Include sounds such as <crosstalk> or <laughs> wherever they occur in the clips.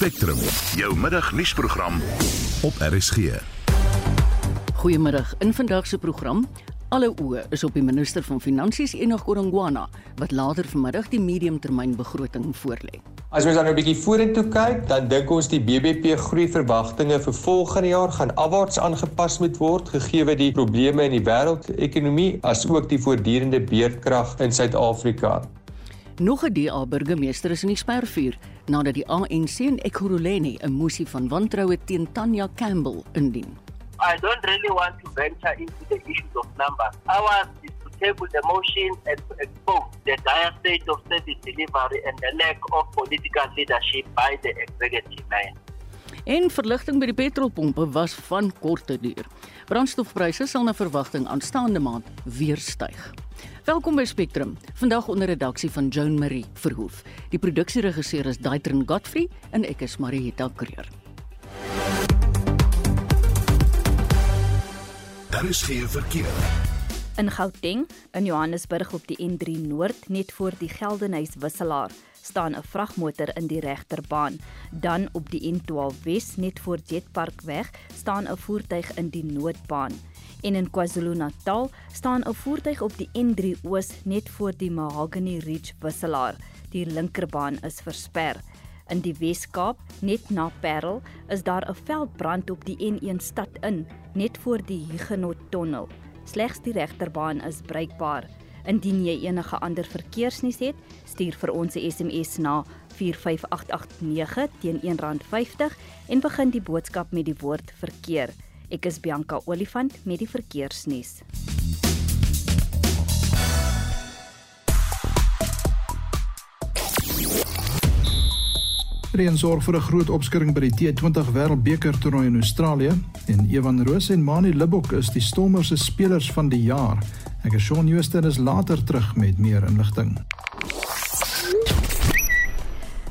Spectrum, jou middagnuusprogram op RSG. Goeiemiddag. In vandag se program, alle oë is op die minister van Finansies Enoch Godongwana wat later vanmiddag die mediumtermynbegroting voorlê. As ons dan nou 'n bietjie vorentoe kyk, dan dink ons die BBP groeiverwagtinge vir volgende jaar gaan afwaarts aangepas moet word gegee die probleme in die wêreldekonomie as ook die voortdurende beerdkrag in Suid-Afrika. Nog 'n DA burgemeester is in die spervuur nadat die ANC in Ekurhuleni 'n moesie van wantroue teen Tanya Campbell indien. I don't really want to venture into the issues of numbers. Ours is to table the motion and to expose the dire state of service delivery and the lack of political leadership by the executive line. En verligting by die petrolpompe was van korte duur. Brandstofpryse sal na verwagting aanstaande maand weer styg. Welkom by Spectrum. Vandag onder redaksie van Joan Marie Verhoef. Die produksieregisseur is Daitrin Godfrey en ek is Marieta Kreer. Daar is geen verkeer. In Gauteng, in Johannesburg op die N3 Noord net voor die Geldenhuys wisselaar, staan 'n vragmotor in die regterbaan. Dan op die N12 Wes net voor Jetpark weg, staan 'n voertuig in die noodbaan. En in KwaZulu-Natal staan 'n voertuig op die N3 Oos net voor die Mahogany Ridge wisselaar. Die linkerbaan is versper. In die Wes-Kaap, net na Parel, is daar 'n veldbrand op die N1 stad in, net voor die Huguenot Tunnel. Slegs die regterbaan is bruikbaar. Indien jy enige ander verkeersnuus het, stuur vir ons 'n SMS na 45889 teen R1.50 en begin die boodskap met die woord verkeer. Ek is Bianca Olifant met die verkeersnuus. Reën sorg vir 'n groot opskudding by die T20 Wêreldbeker toernooi in Australië en Evan Roos en Mani Libbok is die Stormers se spelers van die jaar. Ek is Shaun Houston is later terug met meer inligting.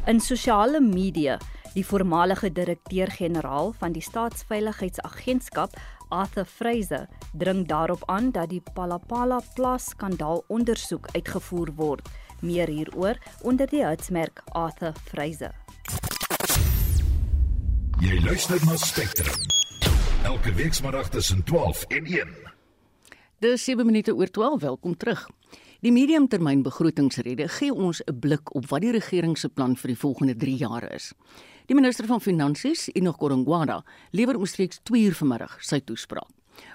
In sosiale media, die voormalige direkteur-generaal van die Staatsveiligheidsagentskap, Arthur Fraser, dring daarop aan dat die Palapala plaas skandaal ondersoek uitgevoer word. Meer hieroor onder die hitsmerk Arthur Fraser. Jy luister na Spectrum. Elke weekmiddag tussen 12 en 1. Dis 7 minute oor 12. Welkom terug. Die mediumtermynbegrotingsrede gee ons 'n blik op wat die regering se plan vir die volgende 3 jaar is. Die minister van Finansies, Enoch Godongwana, lewer omstreeks 2 uur vanmiddag sy toespraak.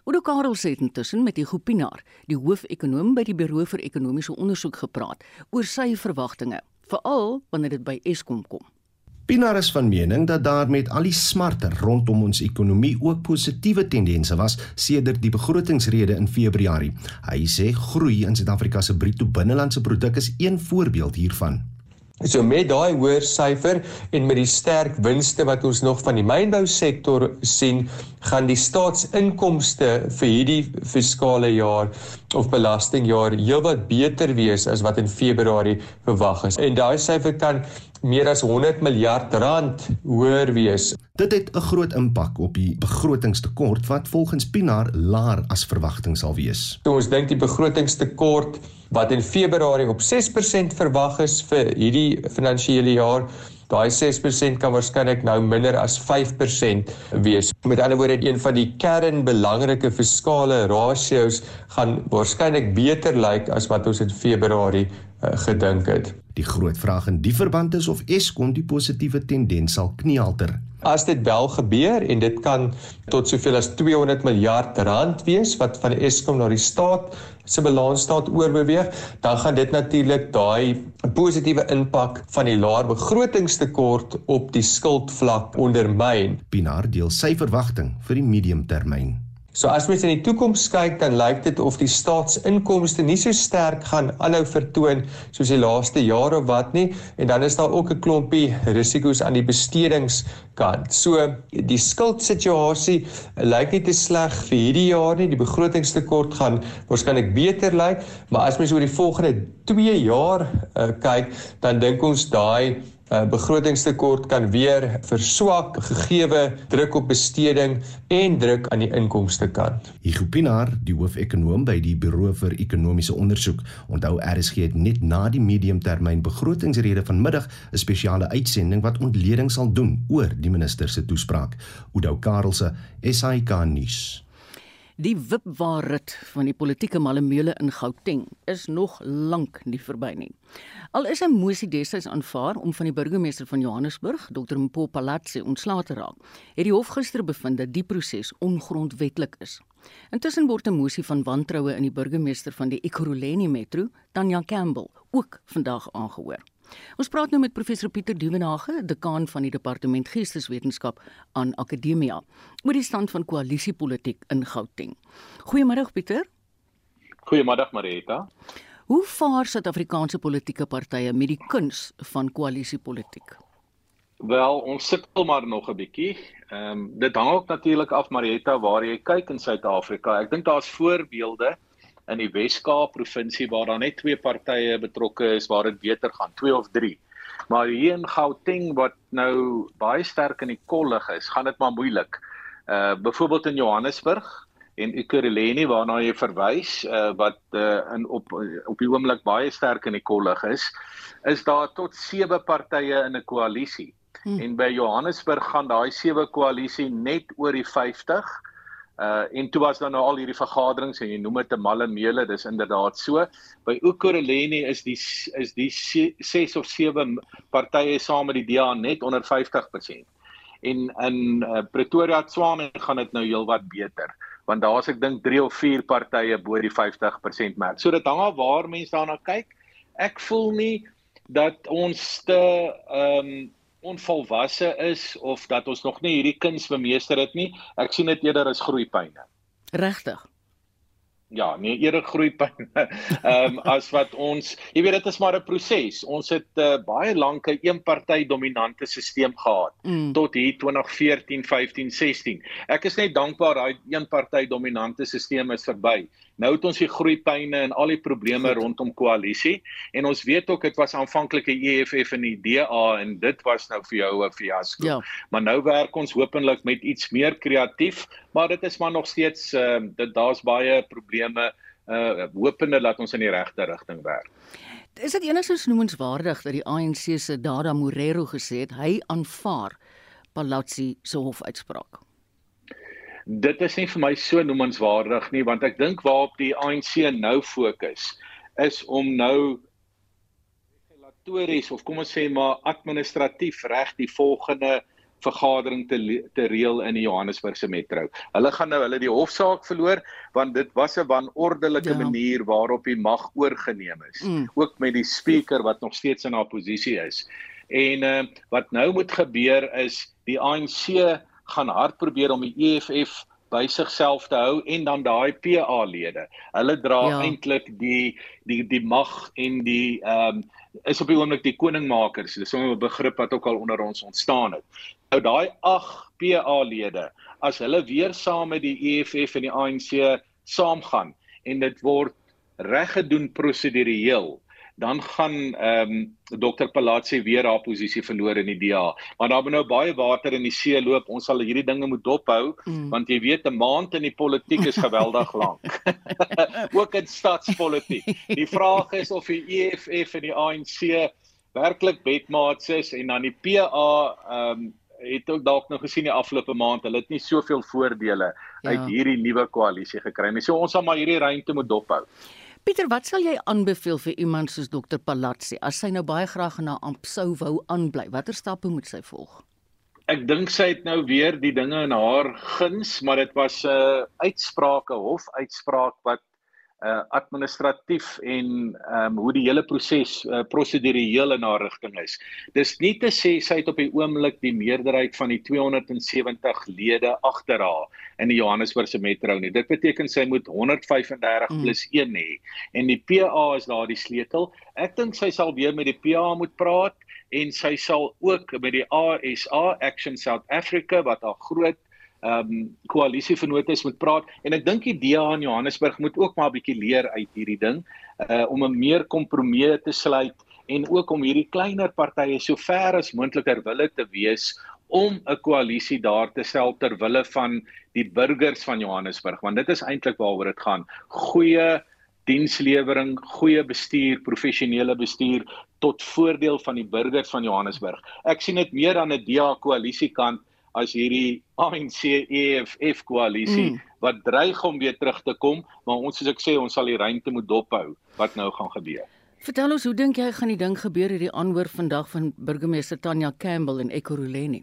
Oudo Karel sê intussen met die Gopinaar, die hoofekonoom by die Buro vir Ekonomiese Onderzoek gepraat oor sy verwagtinge, veral wanneer dit by Eskom kom. Pinaar is van mening dat daar met al die smarte rondom ons ekonomie ook positiewe tendense was sedert die begrotingsrede in Februarie. Hy sê groei in Suid-Afrika se bruto binnelandse produk is een voorbeeld hiervan. So met daai hoër syfer en met die sterk winste wat ons nog van die mynbou sektor sien, gaan die staatsinkomste vir hierdie fiskale jaar of belastingjaar heelwat beter wees as wat in Februarie verwag is. En daai syfer kan meer as 100 miljard rand hoër wees. Dit het 'n groot impak op die begrotingstekort wat volgens Pinaar laer as verwagting sal wees. So ons dink die begrotingstekort wat in Februarie op 6% verwag is vir hierdie finansiële jaar Daai 6% kan waarskynlik nou minder as 5% wees. Met ander woorde, een van die kernbelangrike fiskale ratios gaan waarskynlik beter lyk as wat ons in Februarie uh, gedink het. Die groot vraag in die verband is of Eskom die positiewe tendens sal knielter. As dit wel gebeur en dit kan tot soveel as 200 miljard rand wees wat van Eskom na die staat se balansstaat oorbeweeg, dan gaan dit natuurlik daai positiewe impak van die laer begrotingstekort op die skuldvlak ondermyn. Pinaar deel sy verwagting vir die mediumtermyn. So as mens in die toekoms kyk, dan lyk dit of die staatsinkomste nie so sterk gaan aanhou vertoon soos die laaste jare of wat nie, en dan is daar ook 'n klompie risiko's aan die bestedingskant. So die skuldsituasie lyk nie te sleg vir hierdie jaar nie. Die begrotingstekort gaan waarskynlik beter lyk, maar as mens oor die volgende 2 jaar uh, kyk, dan dink ons daai uh, begrotingstekort kan weer verswak gegeewe druk op besteding en druk aan die inkomste kant. Hugo Pinaar, die hoofekonoom by die Buro vir Ekonomiese Onderzoek, onthou RSG het net na die mediumtermyn begrotingsrede vanmiddag 'n spesiale uitsending wat ontleding sal doen oor die minister se toespraak. Oudo Karelse, SAK nuus. Die wipwaarrit van die politieke malemeule in Gauteng is nog lank nie verby nie. Al is 'n mosie destyds aanvaar om van die burgemeester van Johannesburg, Dr. Mpo Palatsi, ontslae te raak, het die hof gister bevind dat die proses ongrondwetlik is. Intussen word 'n mosie van wantroue in die burgemeester van die Ekurhuleni Metro, Tanya Campbell, ook vandag aangehoor. Ons praat nou met professor Pieter Duvenage, dekaan van die departement Geesteswetenskap aan Akademia, oor die stand van koalisiepolitiek in Gauteng. Goeiemôre Pieter. Goeiemôre Marita. Hoe vaar Suid-Afrikaanse politieke partye met die kuns van koalisiepolitiek? Wel, ons sukkel maar nog 'n bietjie. Ehm um, dit hang ook natuurlik af Marietta waar jy kyk in Suid-Afrika. Ek dink daar's voorbeelde in die Wes-Kaap provinsie waar daar net twee partye betrokke is waar dit beter gaan, twee of drie. Maar hier in Gauteng wat nou baie sterk in die kollig is, gaan dit maar moeilik. Uh byvoorbeeld in Johannesburg en Ekurhuleni waarna jy verwys, uh wat uh in op op die oomblik baie sterk in die kollig is, is daar tot sewe partye in 'n koalisie. Hmm. En by Johannesburg gaan daai sewe koalisie net oor die 50 Uh en toe was daar nou al hierdie vergaderings en jy noem dit 'n malle meele, dis inderdaad so. By Ukurhuleni is die is die 6 of 7 partye saam met die DA net onder 50%. En in uh, Pretoria Tswane gaan dit nou heelwat beter want daar's ek dink 3 of 4 partye bo die 50% merk. So dit hang af waar mense daarna kyk. Ek voel nie dat ons te ehm um, onvolwasse is of dat ons nog nie hierdie kuns bemeester het nie. Ek sien dit eerder as groeipyne. Regtig. Ja, nee, eerder groeipyne. <laughs> Ehm um, as wat ons, jy weet dit is maar 'n proses. Ons het uh, baie lank 'n eenparty dominante stelsel gehad mm. tot hier 2014, 15, 16. Ek is net dankbaar daai eenparty dominante stelsel is verby. Nou het ons die groeipyne en al die probleme Goed. rondom koalisie en ons weet ook dit was aanvanklik 'n EFF en die DA en dit was nou vir jou 'n fiasco. Ja. Maar nou werk ons hopelik met iets meer kreatief, maar dit is maar nog steeds uh, dit daar's baie probleme uh hopende dat ons in die regte rigting werk. Is dit enigstens noemenswaardig dat die ANC se Dada Morero gesê het hy aanvaar Palazzi se hofuitspraak? Dit is nie vir my so noemenswaardig nie want ek dink waarop die ANC nou fokus is om nou regulatories of kom ons sê maar administratief reg die volgende vergadering te te reël in die Johannesburgse metro. Hulle gaan nou hulle die hofsaak verloor want dit was 'n wanordelike ja. manier waarop die mag oorgeneem is. Mm. Ook met die speaker wat nog steeds in haar posisie is. En uh, wat nou moet gebeur is die ANC gaan hard probeer om die EFF by sigself te hou en dan daai PA lede. Hulle dra ja. eintlik die die die mag en die ehm um, is op die oomblik die koningmakers. Dis 'n begrip wat ook al onder ons ontstaan het. Nou daai 8 PA lede as hulle weer saam met die EFF en die ANC saamgaan en dit word reggedoen prosedureel dan gaan ehm um, Dr Palatsi weer haar posisie verloor in die DA. Maar daar moet nou baie water in die see loop. Ons sal hierdie dinge moet dophou mm. want jy weet 'n maand in die politiek is geweldig lank. <laughs> Ook in stadspolitiek. Die vraag is of die EFF en die ANC werklik bedmaats is en dan die PA ehm um, het ook dalk nog gesien die afgelope maand hulle het nie soveel voordele ja. uit hierdie nuwe koalisie gekry nie. So ons sal maar hierdie ruimte moet dophou. Pieter, wat sal jy aanbeveel vir iemand soos dokter Palatsi as sy nou baie graag na amp sou wou aanbly? Watter stappe moet sy volg? Ek dink sy het nou weer die dinge in haar guns, maar dit was 'n uh, uitsprake hof uitspraak wat uh administratief en ehm um, hoe die hele proses uh, prosedureel in haar rigting is. Dis nie te sê sy het op die oomblik die meerderheid van die 270 lede agter haar in die Johannesburgse metro nie. Dit beteken sy moet 135 mm. plus 1 hê en die PA is daar die sleutel. Ek dink sy sal weer met die PA moet praat en sy sal ook met die ASA Action South Africa wat haar groot ehm um, koalisievennote moet praat en ek dink die DA in Johannesburg moet ook maar 'n bietjie leer uit hierdie ding uh om 'n meer kompromie te sluit en ook om hierdie kleiner partye so ver as moontlik ter wille te wees om 'n koalisie daar te stel ter wille van die burgers van Johannesburg want dit is eintlik waaroor dit gaan goeie dienslewering, goeie bestuur, professionele bestuur tot voordeel van die burgers van Johannesburg. Ek sien dit meer aan 'n DA koalisiekant as hierdie ANC EFF koalisie mm. wat dreig om weer terug te kom, maar ons soos ek sê, ons sal die ruimte moet dophou wat nou gaan gebeur. Vertel ons, hoe dink jy gaan die ding gebeur hierdie aanhoor vandag van burgemeester Tanya Campbell in Ekurhuleni?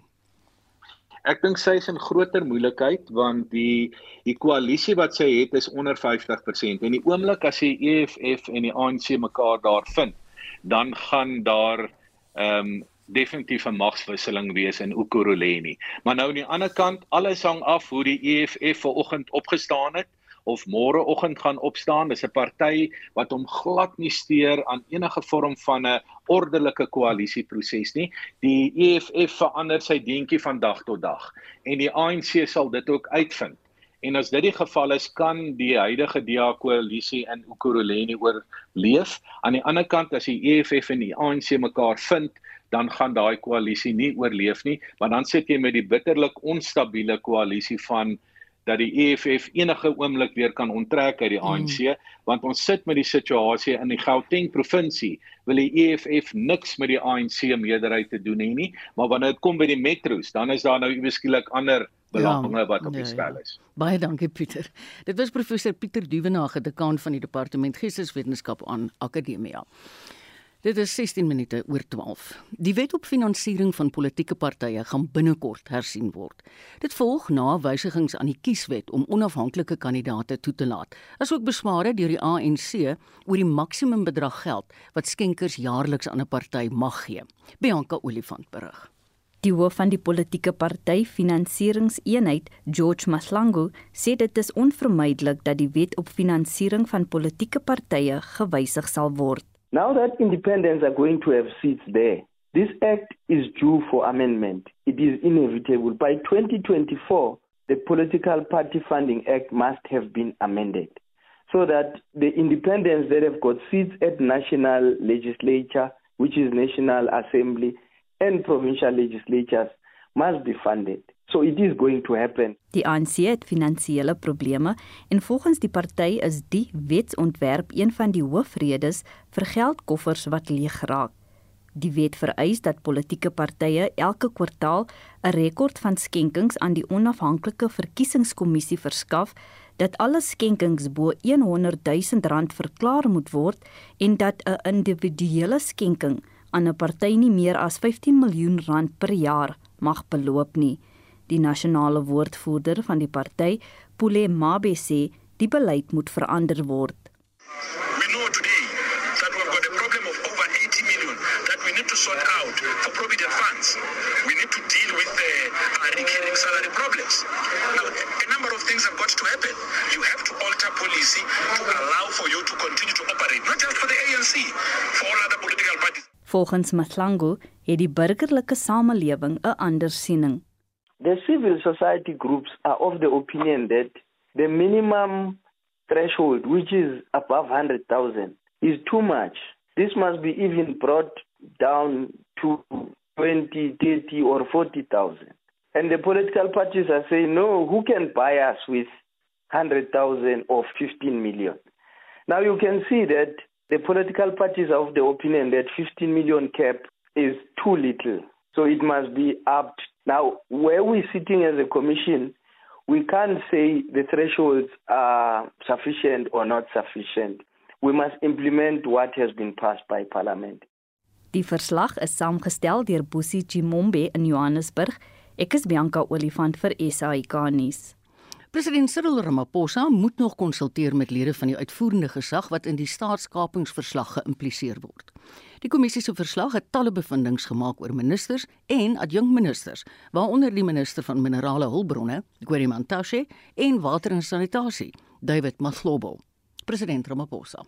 Ek dink sy is in groter moeilikheid want die die koalisie wat sy het is onder 50% en die oomblik as die EFF en die ANC mekaar daar vind, dan gaan daar ehm um, definitief 'n magswisseling wees in Ukuruleni. Maar nou aan die ander kant, alles hang af hoe die EFF vanoggend opgestaan het of môreoggend gaan opstaan. Dis 'n party wat hom glad nie steur aan enige vorm van 'n ordelike koalisieproses nie. Die EFF verander sy deentjie van dag tot dag en die ANC sal dit ook uitvind. En as dit die geval is, kan die huidige DA koalisie in Ukuruleni oorleef. Aan die ander kant as die EFF en die ANC mekaar vind, dan gaan daai koalisie nie oorleef nie, want dan sit jy met die bitterlik onstabiele koalisie van dat die EFF enige oomblik weer kan onttrek uit die ANC mm. want ons sit met die situasie in die Gauteng provinsie wil die EFF niks met die ANC meerderheid te doen hê nie maar wanneer dit kom by die metros dan is daar nou ieweskielik ander belange ja, wat op die ja, spel is. Ja. Baie dankie Pieter. Dit was professor Pieter Duvenage, dekaan van die departement Geesteswetenskap aan Akademia. Dit is 16 minute oor 12. Die wet op finansiering van politieke partye gaan binnekort hersien word. Dit volg na wysigings aan die kieswet om onafhanklike kandidaate toe te laat, asook besware deur die ANC oor die maksimum bedrag geld wat skenkers jaarliks aan 'n party mag gee. Bianca Olifant berig. Die hoof van die politieke party finansieringseenheid, George Maslangu, sê dit is onvermydelik dat die wet op finansiering van politieke partye gewysig sal word. Now that independents are going to have seats there, this act is due for amendment. It is inevitable. By 2024, the Political Party Funding Act must have been amended so that the independents that have got seats at national legislature, which is National Assembly, and provincial legislatures must be funded. So it is going to happen. Die ANC het finansiële probleme en volgens die party is die wetsontwerp een van die hoofredes vir geldkoffers wat leeg raak. Die wet vereis dat politieke partye elke kwartaal 'n rekord van skenkings aan die onafhanklike verkiesingskommissie verskaf, dat alle skenkings bo 100 000 rand verklaar moet word en dat 'n individuele skenking aan 'n party nie meer as 15 miljoen rand per jaar mag beloop nie. Die nasionale woordvoerder van die party, Pule Mabe sê die beleid moet verander word. We know today that we've got a problem of over 80 million that we need to sort out for provident funds. We need to deal with the uh, recurring salary problems. Now, a number of things have got to happen. You have to alter policy to allow for you to continue to operate, not just for the ANC, for all other political parties. Volgens Mahlangu het die burgerlike samelewing 'n ander siening. The civil society groups are of the opinion that the minimum threshold, which is above 100,000, is too much. This must be even brought down to 20, 30, or 40,000. And the political parties are saying, no, who can buy us with 100,000 or 15 million? Now you can see that the political parties are of the opinion that 15 million cap is too little. So it must be upped now, where we're sitting as a commission, we can't say the thresholds are sufficient or not sufficient. We must implement what has been passed by Parliament. Die verslag is saamgestel deur Bosie Chimombe in Johannesburg. Ek is Bianca Olifant vir SAK nuus. President Cyril Ramaphosa moet nog konsulteer met lede van die uitvoerende gesag wat in die staatskapingsverslag geïmpliseer word. Die kommissie se verslag het talle bevindinge gemaak oor ministers en adjunkministers, waaronder die minister van minerale hulpbronne, Gweri Mantashe, en water en sanitasie, David Maslobo. President Ramaphosa.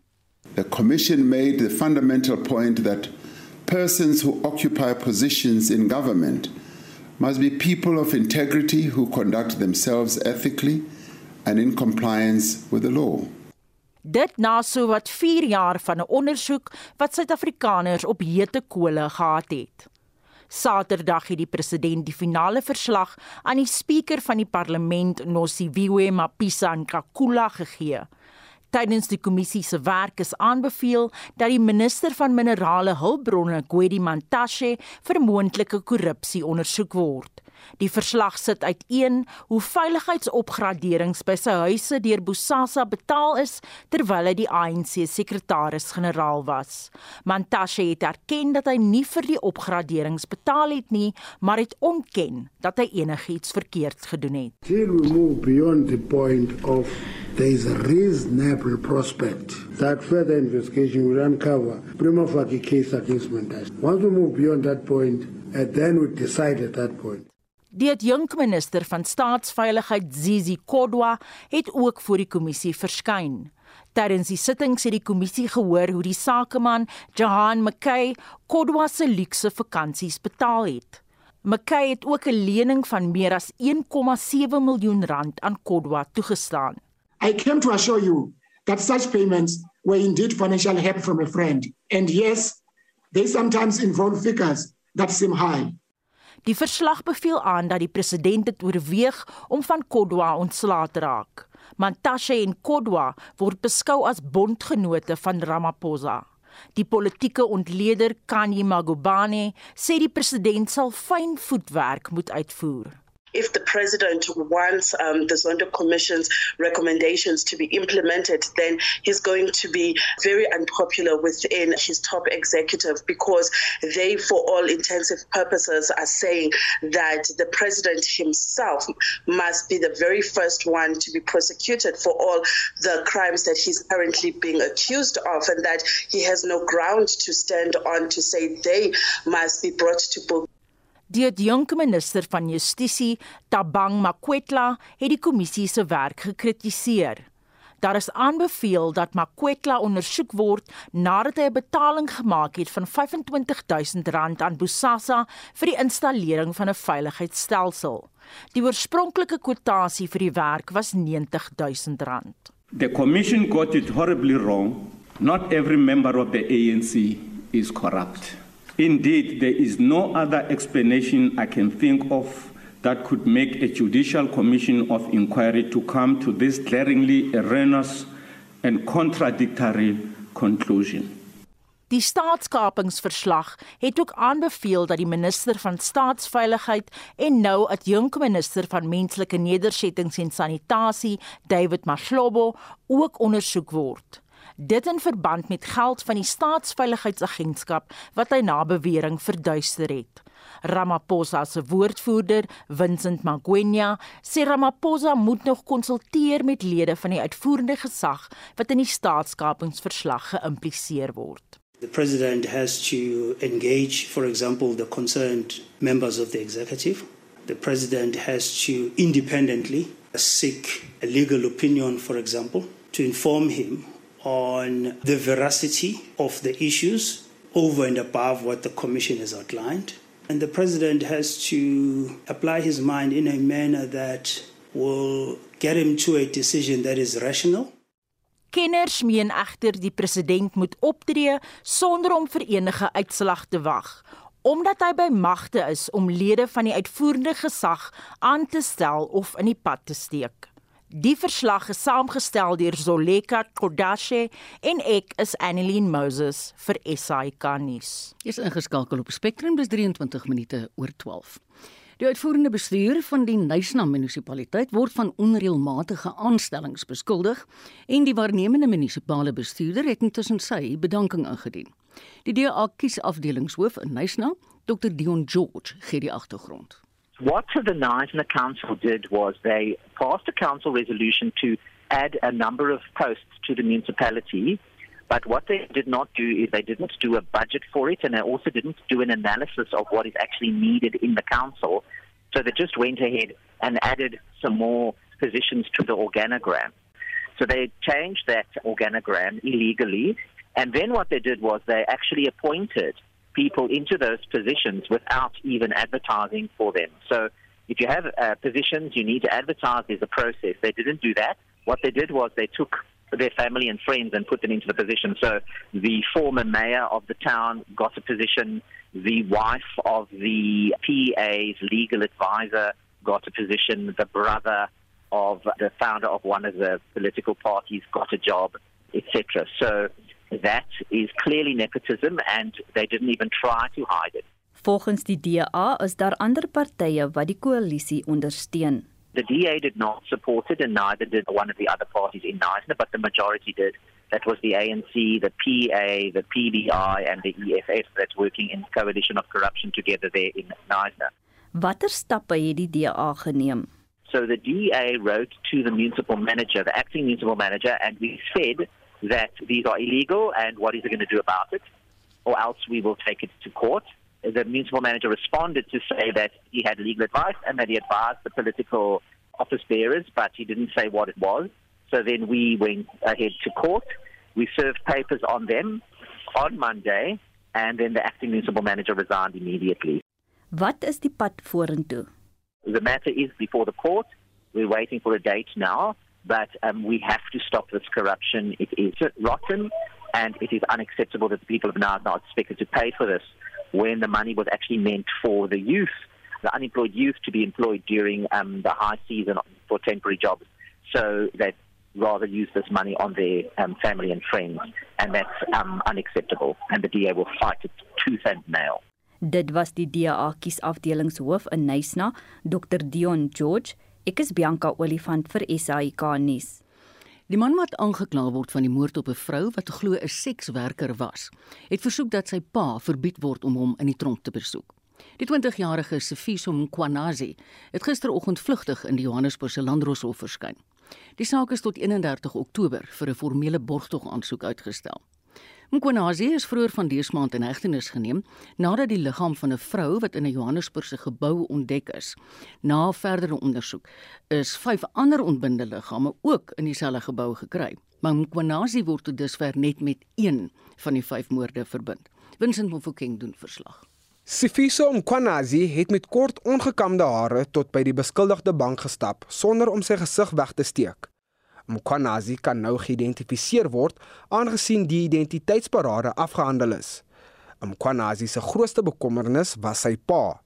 The commission made the fundamental point that persons who occupy positions in government must be people of integrity who conduct themselves ethically and in compliance with the law. Dit na so wat 4 jaar van 'n ondersoek wat Suid-Afrikaners op hete kole gehad het. Saterdag het die president die finale verslag aan die spreker van die parlement Nosiviwe Mapisa Nkakula gegee. Tydens die kommissie se werk is aanbeveel dat die minister van minerale hulpbronne, Gwedi Mantashe, vir moontlike korrupsie ondersoek word. Die verslag sit uiteen hoe veiligheidsopgraderings by sy huise deur Bosasa betaal is terwyl hy die ANC sekretaris-generaal was. Mantashe het erken dat hy nie vir die opgraderings betaal het nie, maar het ontken dat hy enigiets verkeerd gedoen het. Till we move beyond the point of there is a reasonable prospect that further investigation will uncover prima facie case against Mantashe. Once we move beyond that point, and then we decide at that point. Die adjunkminister van staatsveiligheid Zizi Kodwa het ook voor die kommissie verskyn. Tydens die sittings het die kommissie gehoor hoe die sakeman Jahan McKay Kodwa se luukse vakansies betaal het. McKay het ook 'n lening van meer as 1,7 miljoen rand aan Kodwa toegestaan. I came to assure you that such payments were indeed financial help from a friend. And yes, they sometimes involve figures that seem high. Die verslag beveel aan dat die president dit oorweeg om van Kodwa ontslae te raak. Mantashe en Kodwa word beskou as bondgenote van Ramaphosa. Die politieke ontleder Kanye Magubane sê die president sal fyn voetwerk moet uitvoer. If the president wants um, the Zondo Commission's recommendations to be implemented, then he's going to be very unpopular within his top executive because they, for all intensive purposes, are saying that the president himself must be the very first one to be prosecuted for all the crimes that he's currently being accused of, and that he has no ground to stand on to say they must be brought to book. Die adjunkt minister van Justisie, Tabang Makwetla, het die kommissie se werk gekritiseer. Daar is aanbeveel dat Makwetla ondersoek word nadat hy 'n betaling gemaak het van R25000 aan Bosasa vir die installering van 'n veiligheidsstelsel. Die oorspronklike kwotasie vir die werk was R90000. The commission got it horribly wrong. Not every member of the ANC is corrupt. Indeed, there is no other explanation I can think of that could make a judicial commission of inquiry to come to this glaringly erroneous and contradictory conclusion. Die staatskapingsverslag het ook aanbeveel dat die minister van staatsveiligheid en nou adjunkminister van menslike nedersettings en sanitasie, David Mashlobo, ook ondersoek word dit in verband met geld van die staatsveiligheidsagentskap wat hy na bewering verduister het. Ramaphosa se woordvoerder, Vincent Magwenya, sê Ramaphosa moet nog konsulteer met lede van die uitvoerende gesag wat in die staatskapingsverslag geïmpliseer word. The president has to engage, for example, the concerned members of the executive. The president has to independently seek a legal opinion, for example, to inform him on the veracity of the issues over and above what the Commission has outlined. And the President has to apply his mind in a manner that will get him to a decision that is rational. Kenners meen egter die president moet optree sonder om vir enige uitslag te wag, omdat hy by magte is om lede van die uitvoerende gesag aan te stel of in die pad te steek. Die verslag is saamgestel deur Zoleka Kodashe en ek is Annelien Moses vir SAK nuus. Jy's ingeskakel op Spectrum dis 23 minute oor 12. Die uitvoerende bestuur van die Nysna munisipaliteit word van onreëlmatige aanstellings beskuldig en die waarnemende munisipale bestuurder het intussen sy bedanking ingedien. Die DA kiesafdelingshoof in Nysna, Dr Dion George, gee die agtergrond. What the Knight and the council did was they passed a council resolution to add a number of posts to the municipality. But what they did not do is they didn't do a budget for it, and they also didn't do an analysis of what is actually needed in the council. So they just went ahead and added some more positions to the organogram. So they changed that organogram illegally. And then what they did was they actually appointed people into those positions without even advertising for them. So if you have uh, positions, you need to advertise. There's a process. They didn't do that. What they did was they took their family and friends and put them into the position. So the former mayor of the town got a position. The wife of the PA's legal advisor got a position. The brother of the founder of one of the political parties got a job, etc. So that is clearly nepotism and they didn't even try to hide it. Volgens die DA is daar ander partye wat die koalisie ondersteun. The DA did not support it, and neither did one of the other parties in Knysna, but the majority did. That was the ANC, the PA, the PDI, and the EFF that's working in coalition of corruption together there in Knysna. Watter stappe het die DA geneem? So the DA wrote to the municipal manager, the acting municipal manager, and we said that these are illegal and what is he going to do about it, or else we will take it to court. the municipal manager responded to say that he had legal advice and that he advised the political office bearers, but he didn't say what it was. So then we went ahead to court. We served papers on them on Monday, and then the acting municipal manager resigned immediately. Wat is die pad vorentoe? The matter is before the court. We're waiting for a date now, but um, we have to stop this corruption. It is rotten, and it is unacceptable that the people of Naz are expected to pay for this. when the money was actually meant for the youth, the unemployed youth, to be employed during um, the high season for temporary jobs. So that rather use this money on their um, family and friends, and that's um, unacceptable. And the DA will fight it tooth and nail. Dit was die DA kiesafdelingshoof in Nysna, Dr Dion George. Ek is Bianca Olifant vir SAK nuus. Die man wat aangekla word van die moord op 'n vrou wat glo 'n sekswerker was, het versoek dat sy pa verbied word om hom in die tronk te besoek. Die 20-jarige Sifiso Mkwanazi het gisteroggend vlugtig in die Johannesburgse Landdroshof verskyn. Die saak is tot 31 Oktober vir 'n formele borgtog aansoek uitgestel. Mkwanazi is vroeër van dese maand in hegtenis geneem nadat die liggaam van 'n vrou wat in 'n Johannesburgse gebou ontdek is. Na verdere ondersoek is vyf ander ontbinde liggame ook in dieselfde gebou gekry. Maar Mkwanazi word tot dusver net met een van die vyf moorde verbind. Vincent Mofokeng doen verslag. Sifiso Mkwanazi het met kort ongekamde hare tot by die beskuldigde bank gestap sonder om sy gesig weg te steek. Mkwanazi kan nou geïdentifiseer word aangesien die identiteitsparade afgehandel is. Mkwanazi se grootste bekommernis was sy pa.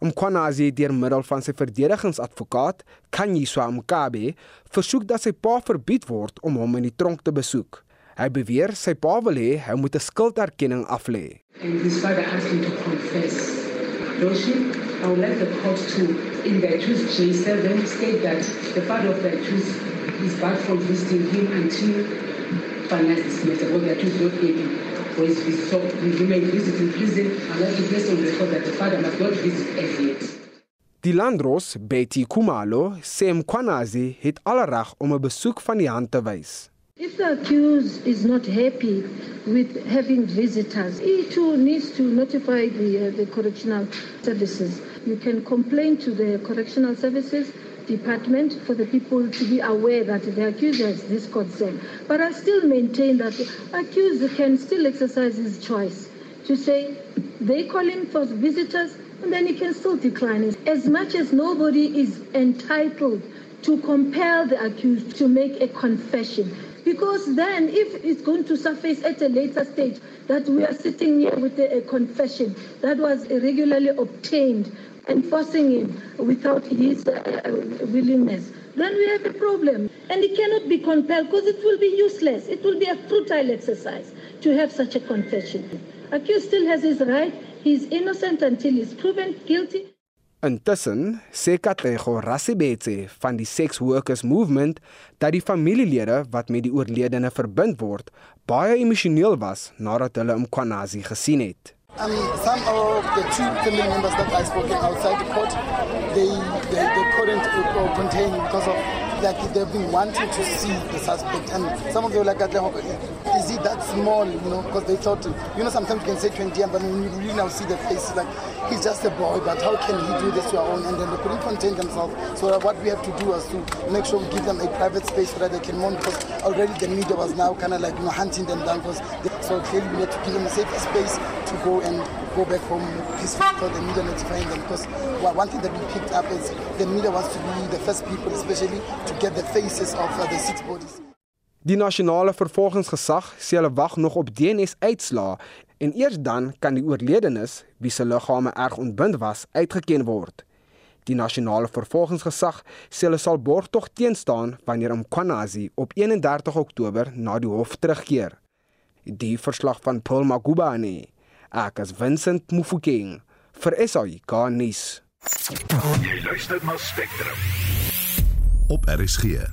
Mkwanazi het deur middel van sy verdedigingsadvokaat, Kanyiswa Mkabe, versoek dat sy pa verbied word om hom in die tronk te besoek. Hy beweer sy pa wil hê hy moet 'n skulderkenning aflê. And his father asked him to confess. Doshi, I would like the court to in the accused J7 state that the father of the accused is back from visiting him until finalize this matter. What they are not able for his visit. So he remain visit in prison. I'd like to place on record that the father must not visit as yet. Die landros Betty Kumalo sê Mkwanazi het alle reg om 'n besoek van die hand te wys. If the accused is not happy with having visitors, he too needs to notify the, uh, the correctional services. You can complain to the correctional services department for the people to be aware that the accused has this concern. But I still maintain that the accused can still exercise his choice to say they call him for visitors and then he can still decline it. As much as nobody is entitled to compel the accused to make a confession. Because then, if it's going to surface at a later stage that we are sitting here with a, a confession that was irregularly obtained enforcing him without his uh, willingness, then we have a problem. And it cannot be compelled because it will be useless. It will be a futile exercise to have such a confession. Accused still has his right. He's innocent until he's proven guilty. Intussen sê Katego Rasibetse van die Sex Workers Movement dat die familielede wat met die oorledene verbind word, baie emosioneel was nadat hulle Mkwanazi gesien het. Um, some of the two family members that I spoke outside the court, they, they, they couldn't uh, contain because of like they've been wanting to see the suspect, and some of them were like, "Is he that small?" You know, because they thought, you know, sometimes you can say 20, but when you really now see the face, like he's just a boy. But how can he do this to our own? And then they couldn't contain themselves. So what we have to do is to make sure we give them a private space so that they can mourn, because already the media was now kind of like you know hunting them down. Because so clearly we need to give them a safe space to go and go back home peacefully for the media notifying them. Because one thing that we picked up is the media wants to be the first people, especially to get the faces of uh, the six bodies. Die nasionale vervolgingsgesag sê hulle wag nog op DNA-uitslae en eers dan kan die oorledenes, wie se liggame erg ontbind was, uitgeken word. Die nasionale vervolgingsgesag sê hulle sal borgtog teenstaan wanneer Mkwanazi op 31 Oktober na die hof terugkeer. Die verslag van Paul Magubane. Ek as Vincent Mufokeng vir SAI Garnis. Jy luister na Spectrum. Op RSG.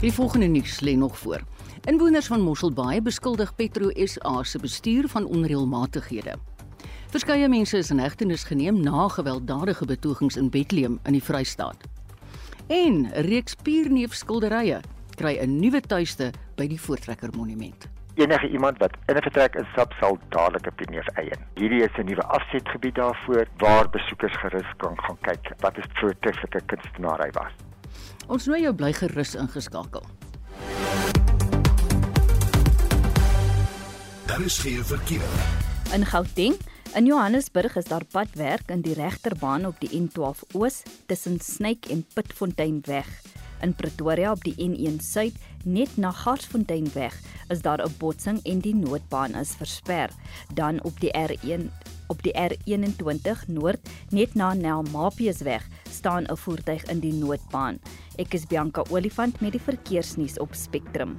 Die volgende nuus lê nog voor. Inwoners van Mosselbaai beskuldig Petro SA se bestuur van onreëlmatighede. Verskeie mense is in hegtenis geneem na gewelddadige betogings in Bethlehem in die Vrystaat. En reeks pierneefskilderye kry 'n nuwe tuiste by die Voortrekker Monument. Enige iemand wat in 'n vertrek instap sal dadelik 'n pierneef eien. Hierdie is 'n nuwe afsetgebied daarvoor waar besoekers gerus kan gaan kyk wat 'n voortreffelike kunstenaar hy was. Ons nooi jou bly gerus ingeskakel. Daar is geen verkeer. In Gauteng In Johannesburg is daar padwerk in die regterbaan op die N12 Oos tussen Snyk en Pitfontein weg. In Pretoria op die N1 Suid net na Garsfontein weg is daar 'n botsing en die noodbaan is versper. Dan op die R1 op die R21 Noord net na Nelmapies weg staan 'n voertuig in die noodbaan. Ek is Bianca Olifant met die verkeersnuus op Spectrum.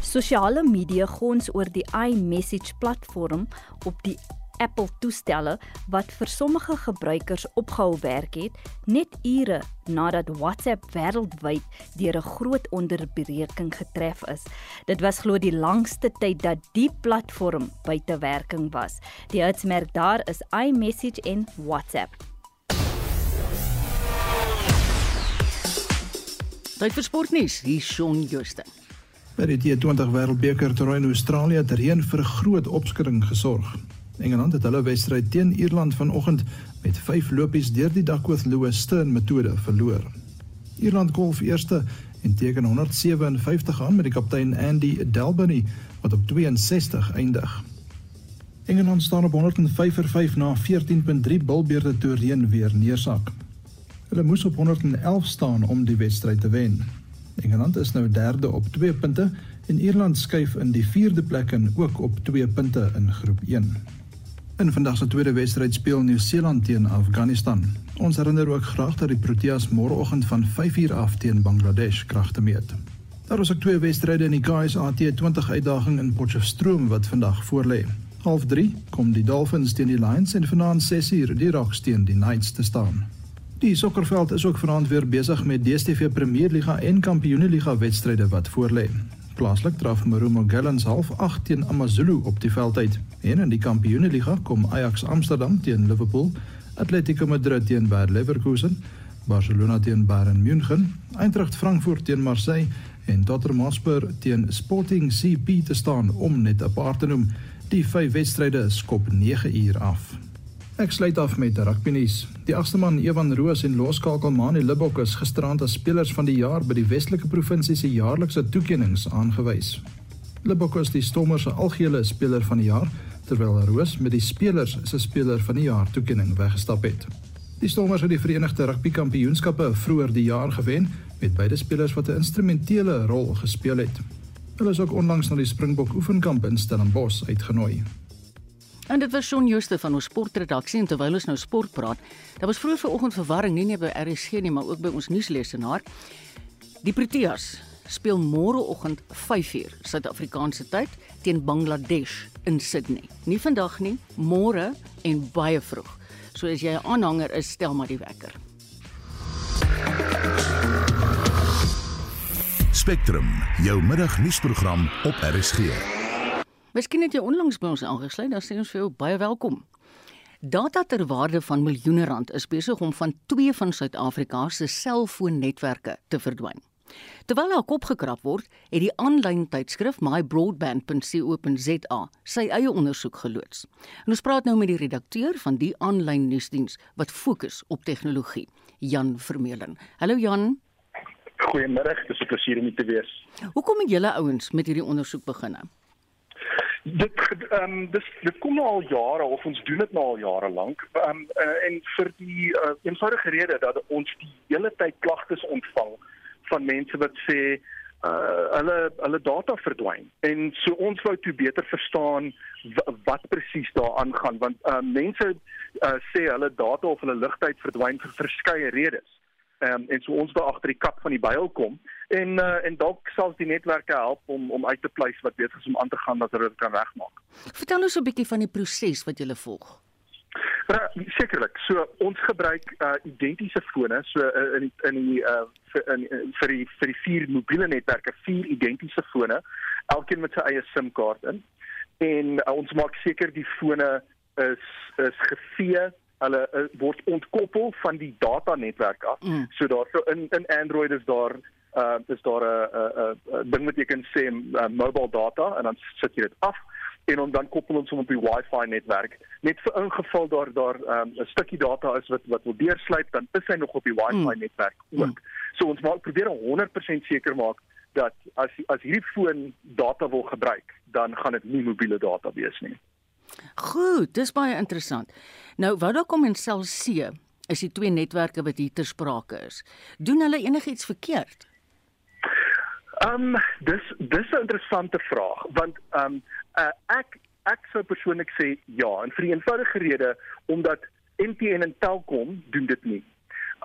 Sosiale media gons oor die iMessage platform op die Apple toestelle wat vir sommige gebruikers opgehou werk het net ure nadat WhatsApp wêreldwyd deur 'n groot onderbreking getref is. Dit was glo die langste tyd dat die platform buite werking was. Die hitsmerk daar is iMessage en WhatsApp. Tyd vir sportnuus, hier Shaun Justin. By die T20 Wêreldbeker toernooi in Australië het reën vir 'n groot opskudding gesorg. Engeland het hulle wedstryd teen Ierland vanoggend met 5 lopies deur die Duckworth Lewis Stern metode verloor. Ierland golf eerste en teken 157 aan met die kaptein Andy Delbany wat op 62 eindig. Engeland staan op 105 vir 5 na 14.3 bilbeerde toe reën weer neersak. Hulle moes op 111 staan om die wedstryd te wen. Engeland is nou derde op 2 punte en Ierland skuif in die 4de plek in ook op 2 punte in groep 1. In vandag se tweede wedstryd speel Nieu-Seeland teen Afghanistan. Ons herinner ook graag dat die Proteas môreoggend van 5uur af teen Bangladesh kragte meet. Daar is ook twee wedstryde in die KSAT 20 uitdaging in Potchefstroom wat vandag voorlê. Half 3 kom die Dolphins teen die Lions en vanaand 6uur die Rocks teen die Knights te staan. Die sokkerveld is ook vanaand weer besig met DStv Premierliga en Kampioenliga wedstryde wat voorlê. Plaaslik draf Marumo Gallants half 8 teen AmaZulu op die veld uit. En in die Kampioenliga kom Ajax Amsterdam teen Liverpool, Atletico Madrid teen Bayer Leverkusen, Barcelona teen Bayern München, Eintracht Frankfurt teen Marseille en Tottenham Hotspur teen Sporting CP te staan om net 'n paar te noem. Die vyf wedstryde skop 9 uur af. Ek sluit af met rugby nuus. Die agste man Evan Roos en Loskakel Mani Libbok is gisterand as spelers van die jaar by die Weselike Provinsie se jaarlikse toekenninge aangewys. Libbok is die Stormers se algehele speler van die jaar, terwyl Roos met die spelers se speler van die jaar toekenning weggestap het. Die Stormers het die Verenigde Rugby Kampioenskappe vroeër die jaar gewen met beide spelers wat 'n instrumentele rol gespeel het. Hulle is ook onlangs na die Springbok oefenkamp in Stellenbosch uitgenooi. En dit was Shaun Jooste van ons sportredaksie en terwyl ons nou sport praat, daar was vroeër vanoggend verwarring nie net by RSG nie, maar ook by ons nuuslesenaar. Die Proteas speel môreoggend 5uur Suid-Afrikaanse tyd teen Bangladesh in Sydney. Nie vandag nie, môre en baie vroeg. So as jy 'n aanhanger is, stel maar die wekker. Spectrum, jou middagnuusprogram op RSG. Miskien het jy onlangs by ons aangesluit, dan sê ons vir jou baie welkom. Data ter waarde van miljoene rand is besig om van twee van Suid-Afrika se selfoonnetwerke te verdwyn. Terwyl daar kop gekrap word, het die aanlyn tydskrif mybroadband.co.za sy eie ondersoek geloods. En ons praat nou met die redakteur van die aanlyn nuusdiens wat fokus op tegnologie, Jan Vermeulen. Hallo Jan. Goeiemôre, dis 'n plesier om hier te wees. Hoekom het julle ouens met hierdie ondersoek begin? Dit ehm um, dis dit kom nou al jare of ons doen dit nou al jare lank. Ehm um, uh, en vir die uh, eenvoudige rede dat ons die hele tyd klagtes ontvang van mense wat sê uh hulle hulle data verdwyn. En so ons wou toe beter verstaan wat presies daar aangaan want uh mense uh, sê hulle data of hulle ligtyd verdwyn vir verskeie redes. Ehm um, en so ons wil agter die kap van die byl kom en uh, en dalk sal die netwerke help om om uit te pleis wat beter is om aan te gaan dat hulle dit kan regmaak. Vertel ons 'n bietjie van die proses wat jy volg. Ja, sekerlik. So ons gebruik uh identiese fone so uh, in in die uh vir in, vir die vir die vier mobiele netwerke, vier identiese fone, elkeen met sy eie SIM-kaart in. En uh, ons maak seker die fone is is gevee hulle uh, word ontkoppel van die data netwerk af. Mm. So daar so in in Android is daar uh is daar 'n 'n ding wat jy kan sê uh, mobile data en dan sit jy dit af en om dan koppel ons hom op die Wi-Fi netwerk. Net vir ingeval daar daar um, 'n um, stukkie data is wat wat wil deursluip, dan is hy nog op die Wi-Fi mm. netwerk ook. Mm. So ons maak probeer 100% seker maak dat as as hierdie foon data wil gebruik, dan gaan dit nie mobiele data wees nie. Goed, dis baie interessant. Nou, Vodacom en Cell C is die twee netwerke wat hier ter sprake is. Doen hulle enigiets verkeerd? Ehm um, dis dis 'n interessante vraag want ehm um, uh, ek ek sou persoonlik sê ja en vir die eenvoudige rede omdat MTN en Telkom doen dit nie.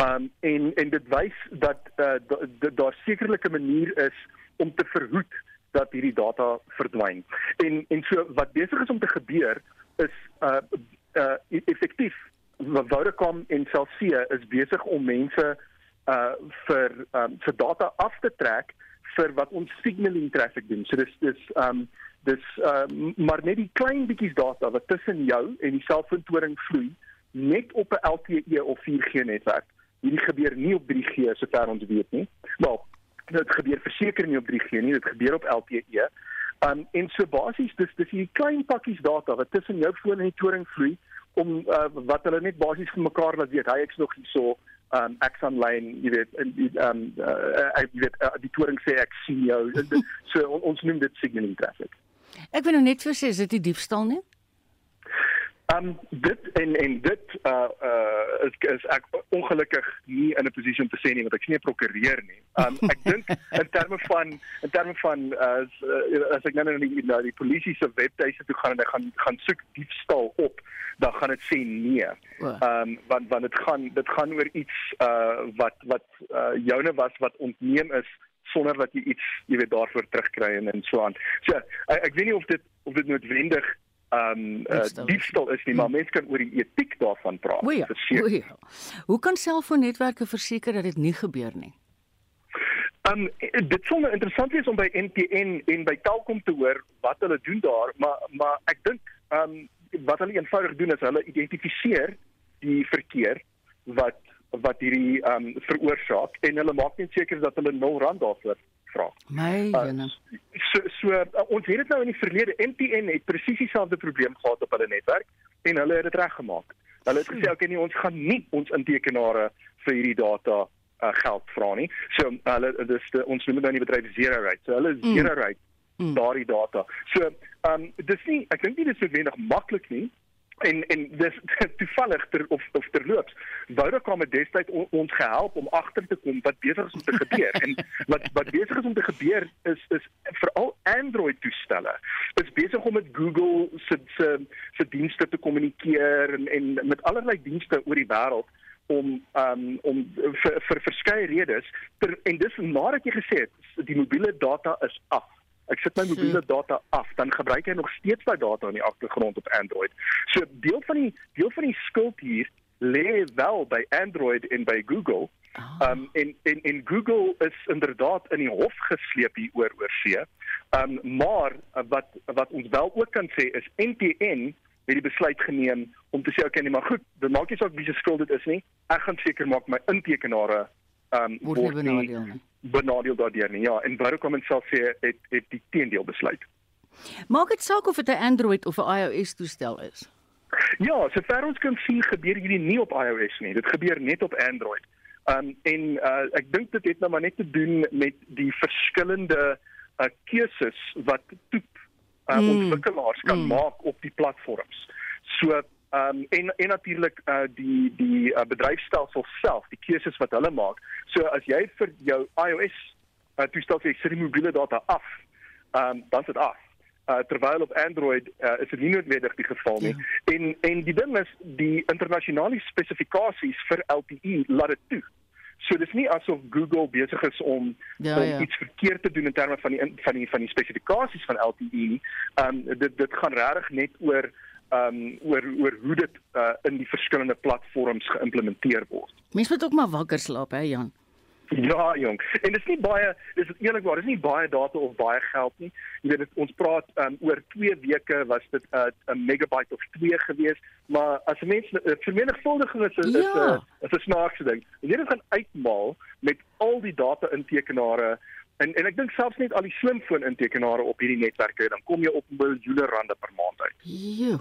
Um, en en dit wys dat uh, daar sekerlik 'n manier is om te verhoed dat hierdie data verdwyn. En en so wat besig is om te gebeur is uh uh effektief Vodacom en Cell C is besig om mense uh vir um vir data af te trek vir wat ons signaling traffic doen. So dis dis um dis uh maar net die klein bietjies data wat tussen jou en die selfoontoring vloei net op 'n LTE of 4G netwerk. Hierdie gebeur nie op 3G sover ons weet nie. Wel, dit gebeur verseker nie op 3G nie, dit gebeur op LTE. Um en so basies dis dis hierdie klein pakkies data wat tussen jou foon en die toring vloei om uh, wat hulle net basies vir mekaar laat weet, hy ek's nog hier so um ek's aanlyn, jy weet, en um uh, ek weet uh, die toring sê ek sien jou. <laughs> so on, ons noem dit signaling traffic. Ek wil nou net vir sê is dit die diefstal nie? Um dit en en dit uh uh is, is ek ongelukkig nie in 'n posisie om te sê nie want ek sien 'n prokureur nie. Um <laughs> ek dink in terme van in terme van uh, as uh, as ek nou na die na die polisie se webtuise toe gaan en ek gaan gaan soek diefstal op, dan gaan dit sê nee. Um want want dit gaan dit gaan oor iets uh wat wat uh joune was wat ontneem is sonder dat jy iets jy weet daarvoor terugkry en en so aan. So ek, ek weet nie of dit of dit noodwendig um uh, diefstal is nie, maar mense kan oor die etiek daarvan praat. O ja, o ja. Hoe kan selfoonnetwerke verseker dat dit nie gebeur nie? Um dit sou nou interessant wees om by MTN en by Telkom te hoor wat hulle doen daar, maar maar ek dink um wat hulle eenvoudig doen is hulle identifiseer die verkeer wat wat hierdie um veroorsaak en hulle maak net seker dat hulle 0 rand daarvoor vra. My jene. Uh, so so uh, ons het dit nou in die verlede MTN het presies dieselfde probleem gehad op hulle netwerk en hulle het dit reggemaak. Hulle het gesê hmm. okay nee ons gaan nie ons intekenare vir hierdie data uh, geld vra nie. So hulle dis de, ons noem dit nou in die bedryf zero rate. So hulle hmm. zero rate mm. daardie data. So ehm um, dis nie ek dink nie dis noodwendig maklik nie en en dis <laughs> toevallig ter of of terloops Vodacom het destyds on, ons gehelp om agter te kom wat besig is om te gebeur. En wat wat besig is om te gebeur is is veral Android toestelle. Is besig om met Google se se se dienste te kommunikeer en en met allerlei dienste oor die wêreld om um om vir vir verskeie redes. Ter, en dis nadat jy gesê het die mobiele data is af Ek sit my mobiele data af, dan gebruik hy nog steeds daai data in die agtergrond op Android. So deel van die deel van die skuld hier lê wel by Android en by Google. Oh. Um en en en Google is inderdaad in die hof gesleep hier oor oor see. Um maar wat wat ons wel ook kan sê is NTN het die besluit geneem om te sê okay nee maar goed, dit maak nie saak wie se skuld dit is nie. Ek gaan seker maak my intekenare um word, word nie benadeel daardeur nie. Ja, en Vodacom en self sê het het die teendeel besluit. Maak dit saak of dit 'n Android of 'n iOS toestel is? Ja, sover ons kan sien gebeur hierdie nie op iOS nie. Dit gebeur net op Android. Um en uh, ek dink dit het nou maar net te doen met die verskillende uh, keuses wat toep uh, Mm. ontwikkelaars kan Mm. maak op die platforms. So ehm um, en en natuurlik uh, die die uh, bedryfstelsel self, die keuses wat hulle maak. So as jy vir jou iOS uh, toestel sê sit die mobiele data af, ehm um, dan sit af. Uh, terwyl op Android uh, is dit nie noodwendig die geval nie. Ja. En en die ding is die internasionale spesifikasies vir LTE laat dit toe. So dis nie asof Google besig is om Ja, om ja. iets verkeerd te doen in terme van die van die van die spesifikasies van LTE nie. Ehm um, dit dit gaan regtig net oor ehm um, oor oor hoe dit uh, in die verskillende platforms geïmplementeer word. Mense moet ook maar wakker slaap, hè Jan. Ja, jong. En dis nie baie dis eerlikwaar, dis nie baie data of baie geld nie. Jy weet dit, ons praat um, oor 2 weke was dit 'n uh, megabyte of 2 gewees, maar as 'n mens uh, vermenigvuldiging is is Ja. 'n is 'n snaakse ding. As jy dit gaan uitmaal met al die data intekenare en en ek dink selfs net al die slimfoon intekenare op hierdie netwerke, dan kom jy op miljoene rande per maand uit. Jo.